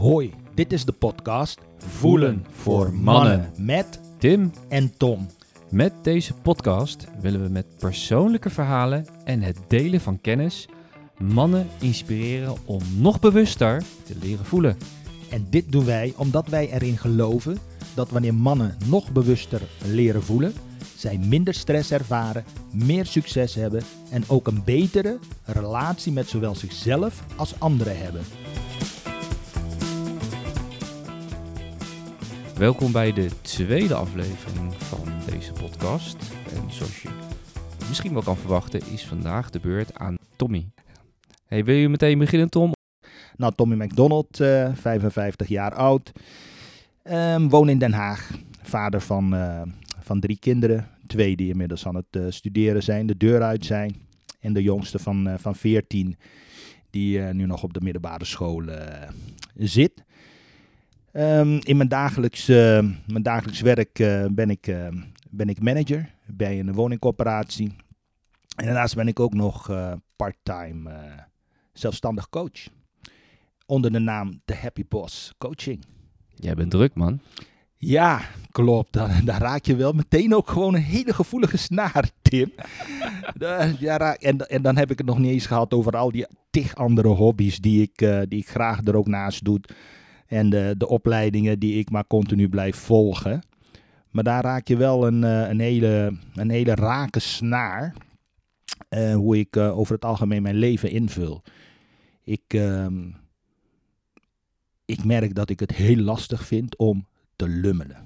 Hoi, dit is de podcast Voelen voor mannen. met Tim, en Tom. met deze podcast willen we met persoonlijke verhalen en het delen van kennis mannen inspireren om nog bewuster te leren voelen. En dit doen wij omdat wij erin geloven dat wanneer mannen nog bewuster leren voelen, zij minder stress ervaren, meer succes hebben en ook een betere relatie met zowel zichzelf als anderen hebben. Welkom bij de tweede aflevering van deze podcast. En zoals je misschien wel kan verwachten, is vandaag de beurt aan Tommy. Hey, wil je meteen beginnen, Tom? Nou, Tommy McDonald, eh, 55 jaar oud, Ehm woon in Den Haag, vader van, eh, van drie kinderen, twee die inmiddels aan het eh, studeren zijn, de deur uit zijn. En de jongste van, eh, van 14, die eh, nu nog op de middelbare school eh, zit. Ehm, in mijn dagelijks, eh, mijn dagelijks werk eh, ben, ik, eh, ben ik manager bij een woningcorporatie. En daarnaast ben ik ook nog eh, part-time eh, zelfstandig coach. Onder de naam The Happy Boss Coaching. Jij bent druk, man. Ja, klopt. Daar, daar raak je wel meteen ook gewoon een hele gevoelige snaar, Tim. Ja, en, en dan heb ik het nog niet eens gehad over al die tig andere hobby's die ik, die ik graag er ook naast doe. En de, de opleidingen die ik maar continu blijf volgen. Maar daar raak je wel een, eh, een, hele, een hele rake snaar. eh, hoe ik eh, over het algemeen mijn leven invul. Ik, ehm, ik merk dat ik het heel lastig vind om te lummelen.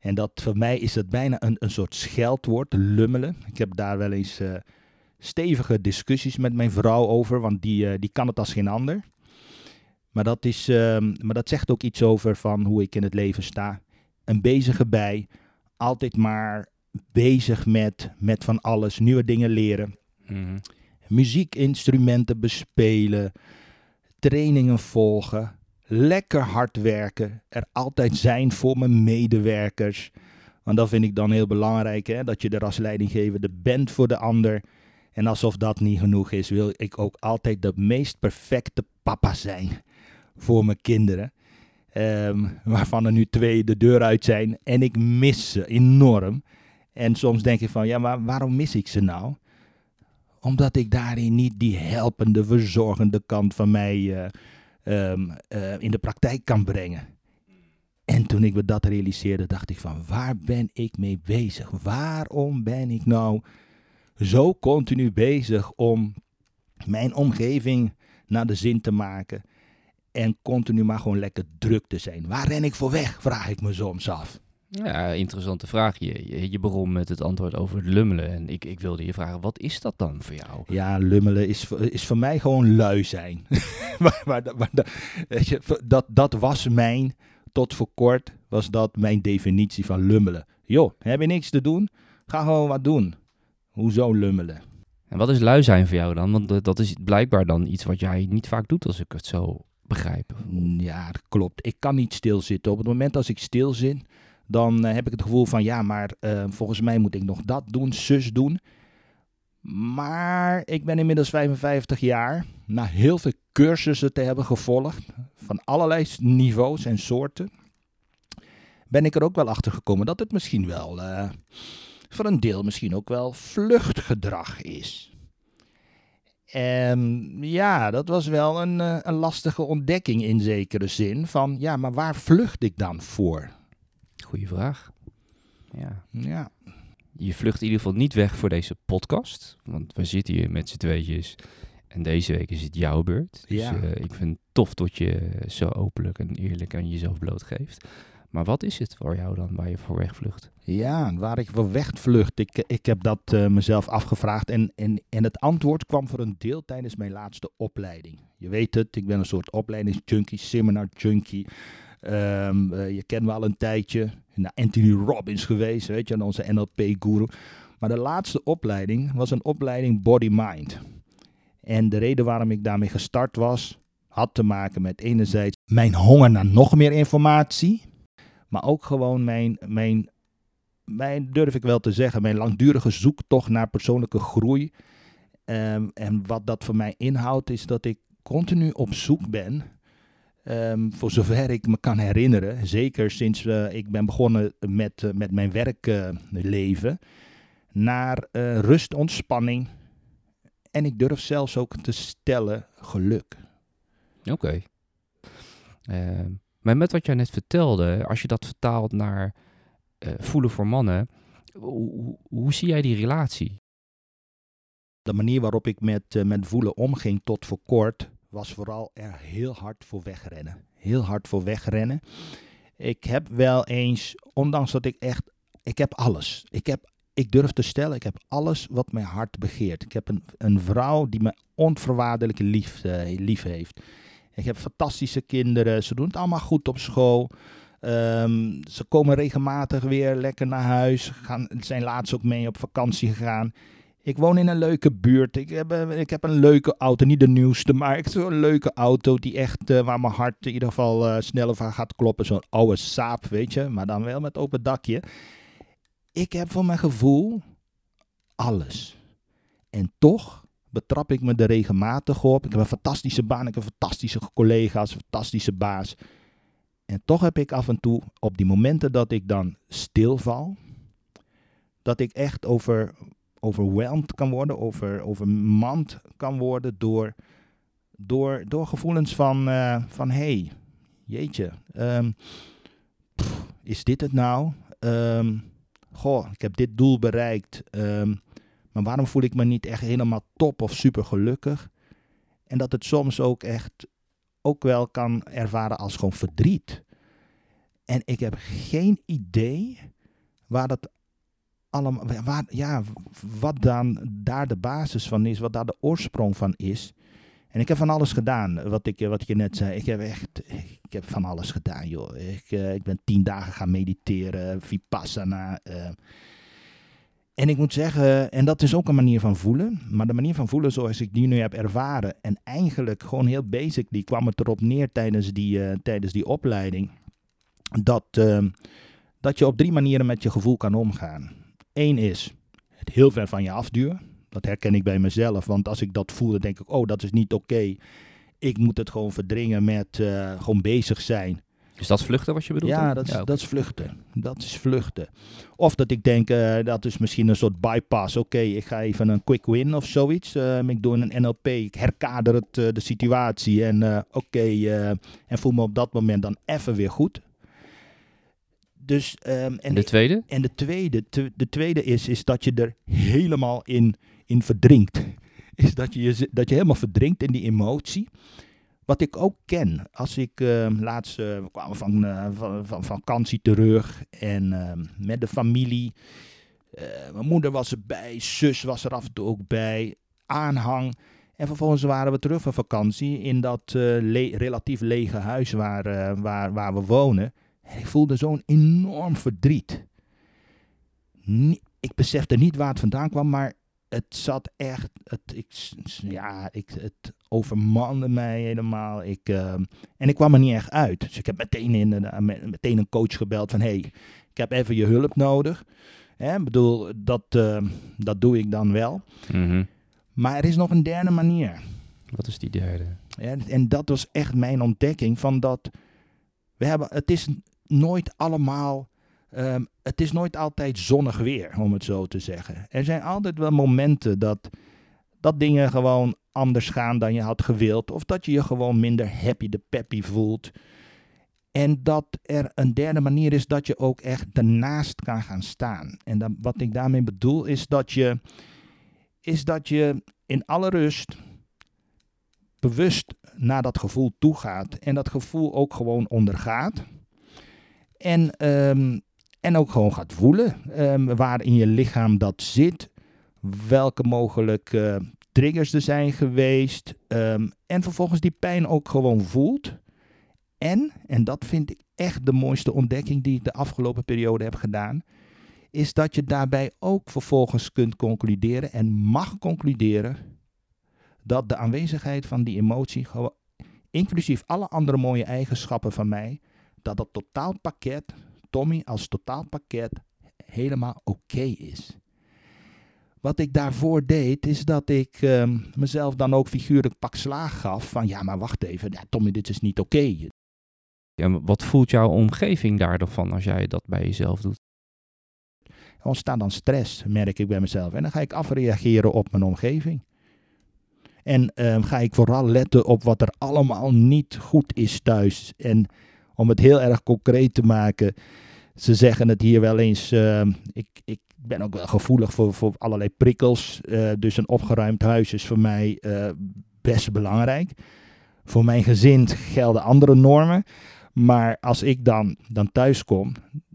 En dat voor mij is dat bijna een, een soort scheldwoord, lummelen. Ik heb daar wel eens stevige discussies met mijn vrouw over, want die, die kan het als geen ander. Maar dat, is, ehm, maar dat zegt ook iets over van hoe ik in het leven sta. Een bezige bij, altijd maar bezig met, met van alles, nieuwe dingen leren Mhm. muziekinstrumenten bespelen, trainingen volgen, lekker hard werken, er altijd zijn voor mijn medewerkers. Want dat vind ik dan heel belangrijk, hè? dat je er als leidinggevende bent voor de ander. En alsof dat niet genoeg is, wil ik ook altijd de meest perfecte papa zijn voor mijn kinderen. Ehm, waarvan er nu twee de deur uit zijn en ik mis ze enorm. En soms denk ik van, ja, maar waarom mis ik ze nou? Omdat ik daarin niet die helpende, verzorgende kant van mij eh, ehm, eh, in de praktijk kan brengen. En toen ik me dat realiseerde, dacht ik van waar ben ik mee bezig? Waarom ben ik nou zo continu bezig om mijn omgeving naar de zin te maken? En continu maar gewoon lekker druk te zijn. Waar ren ik voor weg? Vraag ik me soms af. Ja, interessante vraag. Je, je, je begon met het antwoord over het lummelen. En ik, ik wilde je vragen, wat is dat dan voor jou? Ja, lummelen is, voor- is voor mij gewoon lui zijn. maar, maar, weet je, dat, dat was mijn, tot voor kort was dat mijn definitie van lummelen. Joh, heb je niks te doen? Ga gewoon wat doen. Hoezo lummelen? En wat is lui zijn voor jou dan? Want dat is blijkbaar dan iets wat jij niet vaak doet, als ik het zo begrijp. Mm, Ja, dat klopt. Ik kan niet stilzitten. Op het moment als ik stil zit, dan eh, heb ik het gevoel van ja, maar eh, volgens mij moet ik nog dat doen, zus doen. Maar ik ben inmiddels 55 jaar, na heel veel cursussen te hebben gevolgd, van allerlei niveaus en soorten, ben ik er ook wel achter gekomen dat het misschien wel, eh, voor een deel misschien ook wel vluchtgedrag is. En ja, dat was wel een, eh, een lastige ontdekking in zekere zin. Van ja, maar waar vlucht ik dan voor? Goeie vraag. Ja. Ja, Je vlucht in ieder geval niet weg voor deze podcast. Want we zitten hier met z'n tweetjes. En deze week is het jouw beurt. Dus Ja. eh, ik vind het tof dat je zo openlijk en eerlijk aan jezelf blootgeeft. Maar wat is het voor jou dan waar je voor wegvlucht? ja waar ik voor wegvlucht. Ik, ik heb dat eh, mezelf afgevraagd. En, en, en het antwoord kwam voor een deel tijdens mijn laatste opleiding. Je weet het, ik ben een soort opleidingsjunkie, seminar junkie. Ehm, eh, je kent me al een tijdje. Naar Anthony Robbins geweest, weet je, onze NLP-guru. Maar de laatste opleiding was een opleiding Body-Mind. En de reden waarom ik daarmee gestart was, had te maken met enerzijds mijn honger naar nog meer informatie. Maar ook gewoon mijn, mijn, mijn, durf ik wel te zeggen, mijn langdurige zoektocht naar persoonlijke groei. Ehm, en wat dat voor mij inhoudt, is dat ik continu op zoek ben Ehm, voor zover ik me kan herinneren, zeker sinds uh, ik ben begonnen met, uh, met mijn werkleven, naar uh, rust, ontspanning en ik durf zelfs ook te stellen geluk. Oké. Okay. Ehm, maar met wat jij net vertelde, als je dat vertaalt naar voelen voor mannen, hoe, hoe, zie jij die relatie? De manier waarop ik met, met voelen omging tot voor kort was vooral er heel hard voor wegrennen. Heel hard voor wegrennen. Ik heb wel eens, ondanks dat ik echt, ik heb alles. Ik heb, ik durf te stellen, ik heb alles wat mijn hart begeert. Ik heb een, een vrouw die me onvoorwaardelijk lief, uh, lief heeft. Ik heb fantastische kinderen, ze doen het allemaal goed op school. Um, ze komen regelmatig weer lekker naar huis. Gaan, zijn laatst ook mee op vakantie gegaan. Ik woon in een leuke buurt. Ik heb, eh, ik heb een leuke auto. Niet de nieuwste, maar ik heb een leuke auto die echt, uh, waar mijn hart in ieder geval uh, sneller van gaat kloppen. Zo'n oude saap, weet je. Maar dan wel met open dakje. Ik heb voor mijn gevoel alles. En toch betrap ik me er regelmatig op. Ik heb een fantastische baan, ik heb fantastische collega's, fantastische baas. En toch heb ik af en toe, op die momenten dat ik dan stilval, dat ik echt over overweldigd kan worden, over, overmand kan worden door, door, door gevoelens van, uh, van hey, jeetje, pff, is dit het nou? Um, goh, ik heb dit doel bereikt, um, maar waarom voel ik me niet echt helemaal top of super gelukkig? En dat het soms ook echt ook wel kan ervaren als gewoon verdriet. En ik heb geen idee waar dat allemaal, waar, ja, wat dan daar de basis van is, wat daar de oorsprong van is. En ik heb van alles gedaan, wat ik, wat je net zei. Ik heb echt, ik heb van alles gedaan, joh. Ik, uh, ik ben tien dagen gaan mediteren, vipassana. Uh. En ik moet zeggen, en dat is ook een manier van voelen. Maar de manier van voelen zoals ik die nu heb ervaren. En eigenlijk gewoon heel basic, die kwam het erop neer tijdens die, uh, tijdens die opleiding. Dat, dat je op drie manieren met je gevoel kan omgaan. Eén is het heel ver van je afduwen. Dat herken ik bij mezelf, want als ik dat voel, dan denk ik, oh, dat is niet oké. Ik moet het gewoon verdringen met uh, gewoon bezig zijn. Is dat vluchten wat je bedoelt? Ja, dat is, dat is vluchten. Dat is vluchten. Of dat ik denk, uh, dat is misschien een soort bypass. Oké, okay, ik ga even een quick win of zoiets. Uh, ik doe een NLP, ik herkader het, de situatie en oké, okay, en voel me op dat moment dan even weer goed. Dus, um, en de tweede? En de tweede, te, de tweede is, is dat je er helemaal in, in verdrinkt. Is dat je, dat je helemaal verdrinkt in die emotie. Wat ik ook ken, als ik uh, laatst uh, we kwamen van, uh, van, van, vakantie terug en ehm, met de familie. Eh, mijn moeder was erbij, zus was er af en toe ook bij, aanhang. En vervolgens waren we terug van vakantie in dat relatief lege huis waar, waar, waar we wonen. En ik voelde zo'n enorm verdriet. ik besefte niet waar het vandaan kwam, maar het zat echt. Het, ik, ja, ik, het overmande mij helemaal. Ik, uh, en ik kwam er niet echt uit. Dus ik heb meteen, in, uh, meteen een coach gebeld van: hey, ik heb even je hulp nodig. Ik bedoel, dat, uh, dat doe ik dan wel. Mm -hmm. Maar er is nog een derde manier. Wat is die derde? Ja, en dat was echt mijn ontdekking van dat. We hebben, het is nooit allemaal. Um, het is nooit altijd zonnig weer, om het zo te zeggen. Er zijn altijd wel momenten dat, dat dingen gewoon anders gaan dan je had gewild. Of dat je je gewoon minder happy de peppy voelt. En dat er een derde manier is dat je ook echt ernaast kan gaan staan. En dan, wat ik daarmee bedoel is dat je, is dat je in alle rust bewust naar dat gevoel toe gaat. En dat gevoel ook gewoon ondergaat. En, um, en ook gewoon gaat voelen um, waar in je lichaam dat zit. Welke mogelijke uh, triggers er zijn geweest. Um, en vervolgens die pijn ook gewoon voelt. En, en dat vind ik echt de mooiste ontdekking die ik de afgelopen periode heb gedaan. Is dat je daarbij ook vervolgens kunt concluderen en mag concluderen. Dat de aanwezigheid van die emotie, inclusief alle andere mooie eigenschappen van mij, dat het totaalpakket, Tommy als totaalpakket, helemaal oké okay is. wat ik daarvoor deed, is dat ik ehm, mezelf dan ook figuurlijk pak slaag gaf. Van ja, maar wacht even, ja, Tommy, dit is niet oké. Wat voelt jouw omgeving daar dan van als jij dat bij jezelf doet? Er ontstaat dan stress, merk ik bij mezelf. En dan ga ik afreageren op mijn omgeving. En ehm, ga ik vooral letten op wat er allemaal niet goed is thuis. En om het heel erg concreet te maken, ze zeggen het hier wel eens. ehm, ik, ik ben ook wel gevoelig voor, voor allerlei prikkels. eh, dus een opgeruimd huis is voor mij eh, best belangrijk. Voor mijn gezin gelden andere normen. Maar als ik dan, dan thuis kom,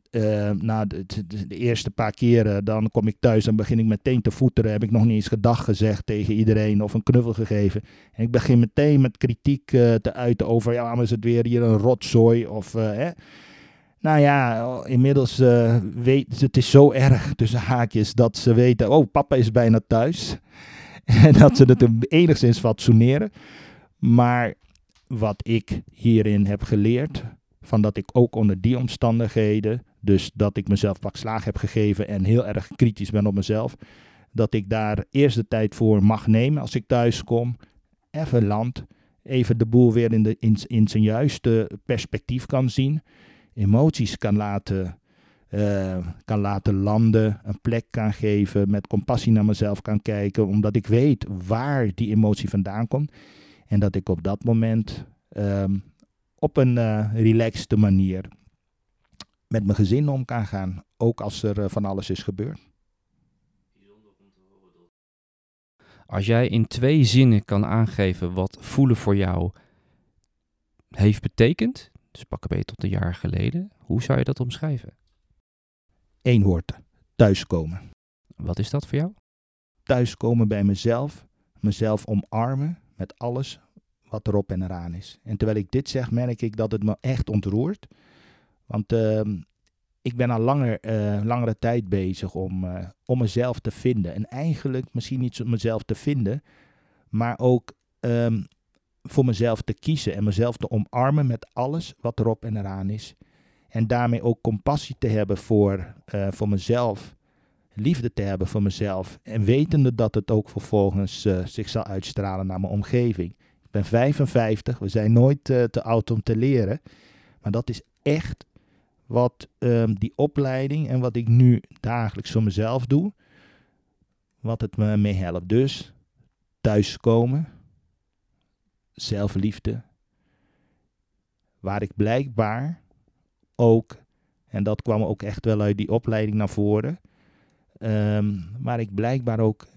eh, na de, eerste paar keren, dan kom ik thuis en begin ik meteen te voeteren. Heb ik nog niet eens gedag gezegd tegen iedereen of een knuffel gegeven. En ik begin meteen met kritiek eh, te uiten over, ja, maar is het weer hier een rotzooi of... eh, hè? Nou ja, inmiddels weet het is zo erg tussen haakjes dat ze weten, oh, papa is bijna thuis. En dat ze het enigszins fatsoeneren. Maar wat ik hierin heb geleerd, van dat ik ook onder die omstandigheden, dus dat ik mezelf pak slaag heb gegeven en heel erg kritisch ben op mezelf, dat ik daar eerst de tijd voor mag nemen als ik thuis kom, even land, even de boel weer in, de, in, in zijn juiste perspectief kan zien, emoties kan laten, eh, kan laten landen, een plek kan geven, met compassie naar mezelf kan kijken, omdat ik weet waar die emotie vandaan komt. En dat ik op dat moment ehm, op een relaxte manier met mijn gezin om kan gaan, ook als er eh, van alles is gebeurd. Als jij in twee zinnen kan aangeven wat voelen voor jou heeft betekend, dus pakken bij tot een jaar geleden, hoe zou je dat omschrijven? Eén woord, thuiskomen. Wat is dat voor jou? Thuiskomen bij mezelf, mezelf omarmen met alles wat erop en eraan is. En terwijl ik dit zeg, merk ik dat het me echt ontroert. Want ehm, ik ben al langer, eh, langere tijd bezig om, eh, om mezelf te vinden. En eigenlijk misschien niet mezelf te vinden, maar ook ehm, voor mezelf te kiezen en mezelf te omarmen met alles wat erop en eraan is. En daarmee ook compassie te hebben voor, eh, voor mezelf, liefde te hebben voor mezelf. En wetende dat het ook vervolgens zich zal uitstralen naar mijn omgeving. Ik ben 55, we zijn nooit te oud om te leren. Maar dat is echt wat ehm, die opleiding en wat ik nu dagelijks voor mezelf doe, wat het me mee helpt. Dus thuiskomen, zelfliefde, waar ik blijkbaar ook, en dat kwam ook echt wel uit die opleiding naar voren, ehm, waar ik blijkbaar ook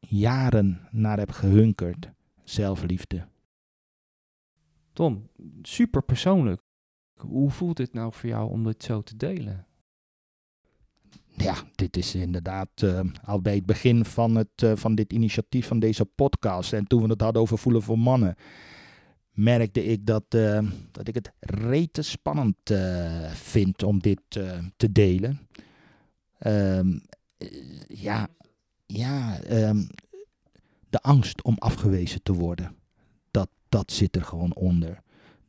jaren naar heb gehunkerd, zelfliefde. Tom, super persoonlijk. Hoe voelt dit nou voor jou om dit zo te delen? Ja, dit is inderdaad eh, al bij het begin van, het, eh, van dit initiatief van deze podcast. En toen we het hadden over voelen voor mannen, merkte ik dat, eh, dat ik het rete spannend vind om dit te delen. Ehm, eh, ja, ja ehm, de angst om afgewezen te worden, dat, dat zit er gewoon onder.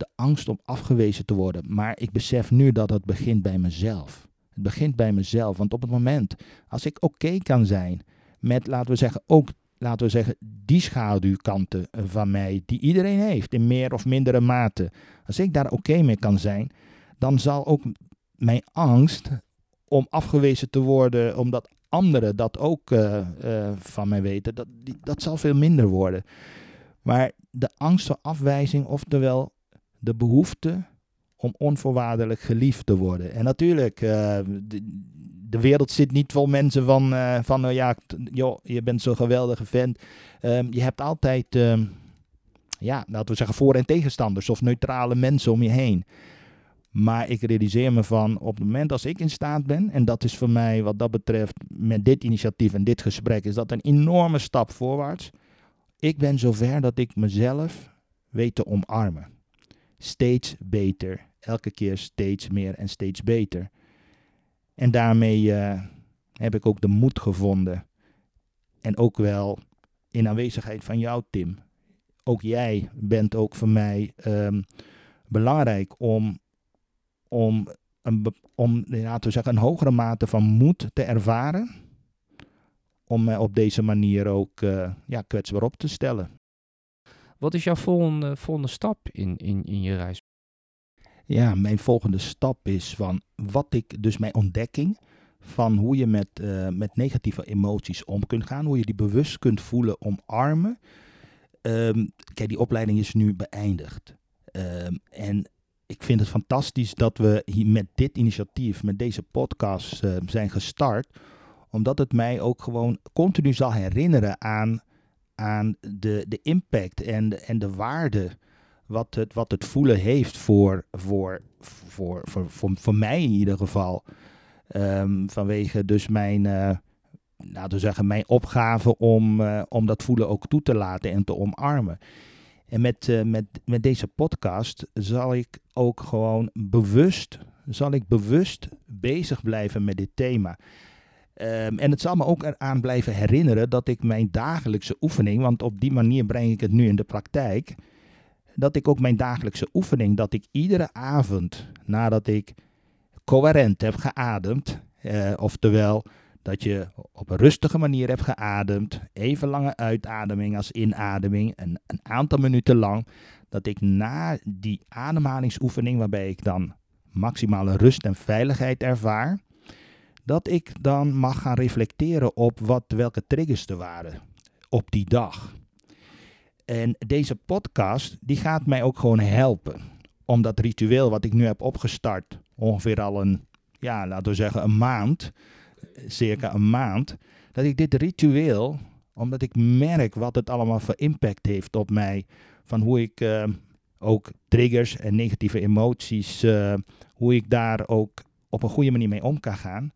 De angst om afgewezen te worden. Maar ik besef nu dat het begint bij mezelf. Het begint bij mezelf. Want op het moment als ik oké kan zijn met, laten we zeggen, ook laten we zeggen, die schaduwkanten eh, van mij, die iedereen heeft in meer of mindere mate. Als ik daar oké mee kan zijn, dan zal ook mijn angst om afgewezen te worden, omdat anderen dat ook eh, eh, van mij weten, dat, dat zal veel minder worden. Maar de angst voor afwijzing, oftewel de behoefte om onvoorwaardelijk geliefd te worden. En natuurlijk, uh, de, wereld zit niet vol mensen van, uh, van uh, ja, joh, je bent zo'n geweldige vent. Um, je hebt altijd, um, ja, laten we zeggen, voor- en tegenstanders of neutrale mensen om je heen. Maar ik realiseer me van, op het moment als ik in staat ben, en dat is voor mij wat dat betreft met dit initiatief en dit gesprek, is dat een enorme stap voorwaarts. Ik ben zover dat ik mezelf weet te omarmen. Steeds beter, elke keer steeds meer en steeds beter. En daarmee uh, heb ik ook de moed gevonden. En ook wel in aanwezigheid van jou, Tim. Ook jij bent ook voor mij um, belangrijk om, om, een, om laten we zeggen, een hogere mate van moed te ervaren. om mij op deze manier ook uh, ja, kwetsbaar op te stellen. Wat is jouw volgende, volgende stap in, in, in je reis? Ja, mijn volgende stap is van wat ik, dus mijn ontdekking van hoe je met, uh, met negatieve emoties om kunt gaan, hoe je die bewust kunt voelen, omarmen. Um, kijk, die opleiding is nu beëindigd. Um, en ik vind het fantastisch dat we hier met dit initiatief, met deze podcast uh, zijn gestart. Omdat het mij ook gewoon continu zal herinneren aan, aan de, de impact en de, en de waarde wat het, wat het voelen heeft voor, voor, voor, voor, voor, voor mij in ieder geval. Um, vanwege dus mijn, uh, laten we zeggen, mijn opgave om, uh, om dat voelen ook toe te laten en te omarmen. En met, uh, met, met deze podcast zal ik ook gewoon bewust, zal ik bewust bezig blijven met dit thema. Um, en het zal me ook eraan blijven herinneren dat ik mijn dagelijkse oefening, want op die manier breng ik het nu in de praktijk, dat ik ook mijn dagelijkse oefening, dat ik iedere avond nadat ik coherent heb geademd, uh, oftewel dat je op een rustige manier hebt geademd, even lange uitademing als inademing, een, een aantal minuten lang, dat ik na die ademhalingsoefening, waarbij ik dan maximale rust en veiligheid ervaar, dat ik dan mag gaan reflecteren op wat, welke triggers er waren op die dag. En deze podcast die gaat mij ook gewoon helpen om dat ritueel wat ik nu heb opgestart, ongeveer al een, ja, laten we zeggen een maand, circa een maand, dat ik dit ritueel, omdat ik merk wat het allemaal voor impact heeft op mij, van hoe ik uh, ook triggers en negatieve emoties, uh, hoe ik daar ook op een goede manier mee om kan gaan,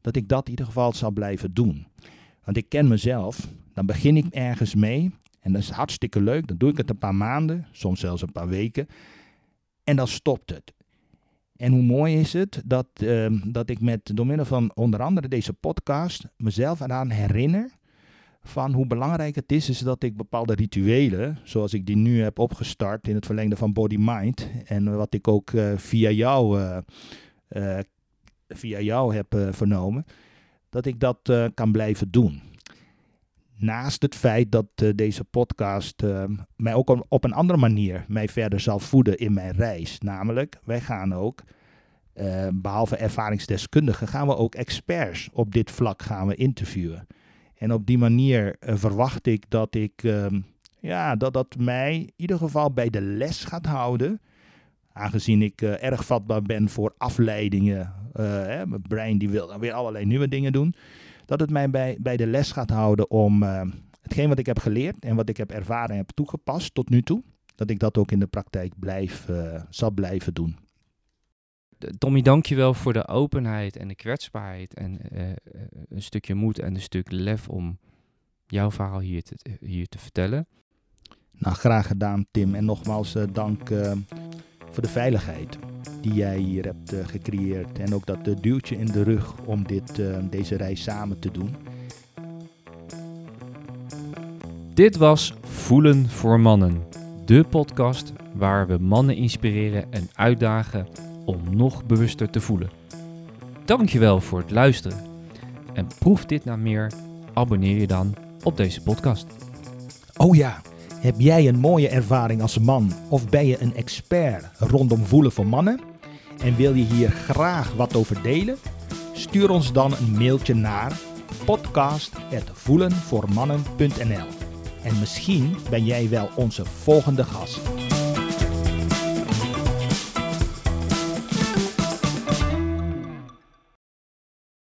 dat ik dat in ieder geval zal blijven doen. Want ik ken mezelf, dan begin ik ergens mee en dat is hartstikke leuk, dan doe ik het een paar maanden, soms zelfs een paar weken, en dan stopt het. En hoe mooi is het dat, uh, dat ik met, door middel van onder andere deze podcast mezelf eraan herinner van hoe belangrijk het is, is dat ik bepaalde rituelen, zoals ik die nu heb opgestart in het verlengde van Body Mind, en wat ik ook uh, via jou, uh, via jou heb vernomen, dat ik dat kan blijven doen. Naast het feit dat uh, deze podcast uh, mij ook op een andere manier mij verder zal voeden in mijn reis. Namelijk, wij gaan ook, uh, behalve ervaringsdeskundigen, gaan we ook experts op dit vlak gaan we interviewen. En op die manier verwacht ik dat ik, ehm, ja, dat dat mij in ieder geval bij de les gaat houden. Aangezien ik erg vatbaar ben voor afleidingen. Hè, mijn brein die wil dan weer allerlei nieuwe dingen doen dat het mij bij, bij de les gaat houden om uh, hetgeen wat ik heb geleerd en wat ik heb ervaren en heb toegepast tot nu toe, dat ik dat ook in de praktijk blijf, zal blijven doen. Tommy, dankjewel voor de openheid en de kwetsbaarheid en uh, een stukje moed en een stuk lef om jouw verhaal hier te, hier te vertellen. Nou, graag gedaan Tim en nogmaals dank voor de veiligheid die jij hier hebt uh, gecreëerd. En ook dat uh, duwtje in de rug om dit, uh, deze reis samen te doen. Dit was Voelen voor Mannen. De podcast waar we mannen inspireren en uitdagen om nog bewuster te voelen. Dankjewel voor het luisteren. En proef dit nou meer, abonneer je dan op deze podcast. Oh ja, heb jij een mooie ervaring als man of ben je een expert rondom voelen voor mannen? En wil je hier graag wat over delen? Stuur ons dan een mailtje naar podcast.voelenvoormannen.nl En misschien ben jij wel onze volgende gast.